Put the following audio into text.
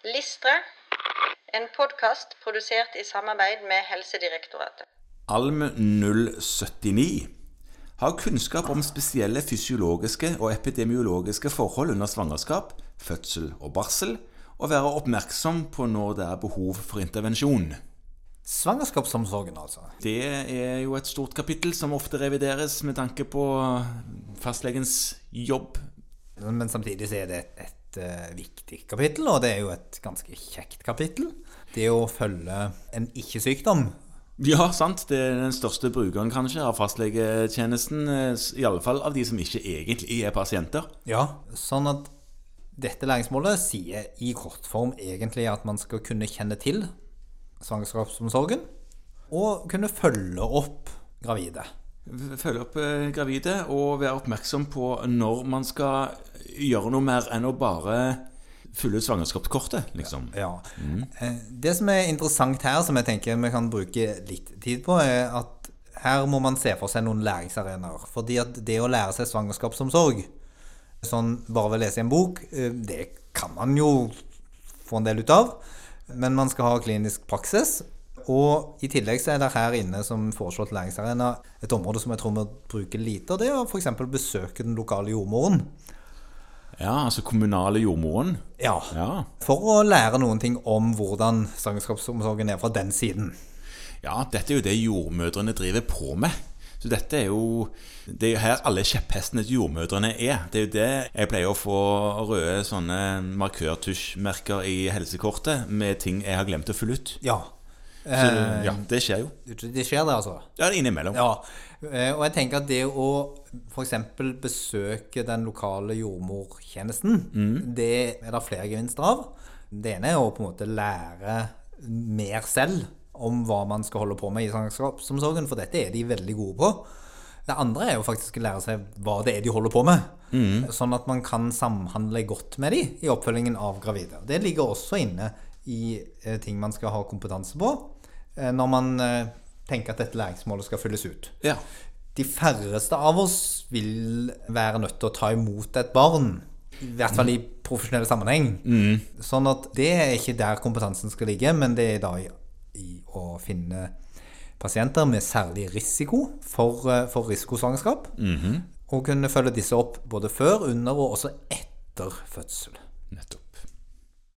Listre, en podkast produsert i samarbeid med Helsedirektoratet. Alm 079 har kunnskap om spesielle fysiologiske og epidemiologiske forhold under svangerskap, fødsel og barsel, og være oppmerksom på når det er behov for intervensjon. Svangerskapsomsorgen, altså. Det er jo et stort kapittel som ofte revideres med tanke på fastlegens jobb. Men samtidig så er det et uh, viktig kapittel, og det er jo et ganske kjekt kapittel. Det å følge en ikke-sykdom. Ja, sant. Det er den største brukeren kanskje av fastlegetjenesten. Iallfall av de som ikke egentlig er pasienter. Ja, sånn at dette læringsmålet sier i kort form egentlig at man skal kunne kjenne til svangerskapsomsorgen og kunne følge opp gravide. Følge opp eh, gravide og være oppmerksom på når man skal gjøre noe mer enn å bare fylle svangerskapskortet, liksom. Ja. Mm. Det som er interessant her, som jeg tenker vi kan bruke litt tid på, er at her må man se for seg noen læringsarenaer. Fordi at det å lære seg svangerskapsomsorg sånn bare ved å lese en bok, eh, det kan man jo få en del ut av. Men man skal ha klinisk praksis. Og i tillegg så er det her inne som foreslått læringsarena et område som jeg tror vi bruker lite. Og det er å f.eks. besøke den lokale jordmoren. Ja, altså kommunale jordmoren? Ja. ja. For å lære noen ting om hvordan svangerskapsomsorgen er fra den siden. Ja, dette er jo det jordmødrene driver på med. Så dette er jo Det er jo her alle kjepphestene til jordmødrene er. Det er jo det jeg pleier å få røde sånne markørtusjmerker i helsekortet med ting jeg har glemt å fylle ut. Ja. Så, ja, det skjer jo. Det skjer det, altså? Ja, innimellom. Ja. Eh, og jeg tenker at det å f.eks. besøke den lokale jordmortjenesten, mm. det er det flere gevinster av. Det ene er å på en måte lære mer selv om hva man skal holde på med i svangerskapsomsorgen, for dette er de veldig gode på. Det andre er jo faktisk å lære seg hva det er de holder på med. Mm. Sånn at man kan samhandle godt med de i oppfølgingen av gravide. Det ligger også inne i eh, ting man skal ha kompetanse på eh, når man eh, tenker at dette læringsmålet skal fylles ut. Ja. De færreste av oss vil være nødt til å ta imot et barn. I hvert fall i profesjonell sammenheng. Mm. Sånn at det er ikke der kompetansen skal ligge, men det er da i i å finne pasienter med særlig risiko for, eh, for risikosvangerskap. Mm -hmm. Og kunne følge disse opp både før, under og også etter fødsel. Nettopp.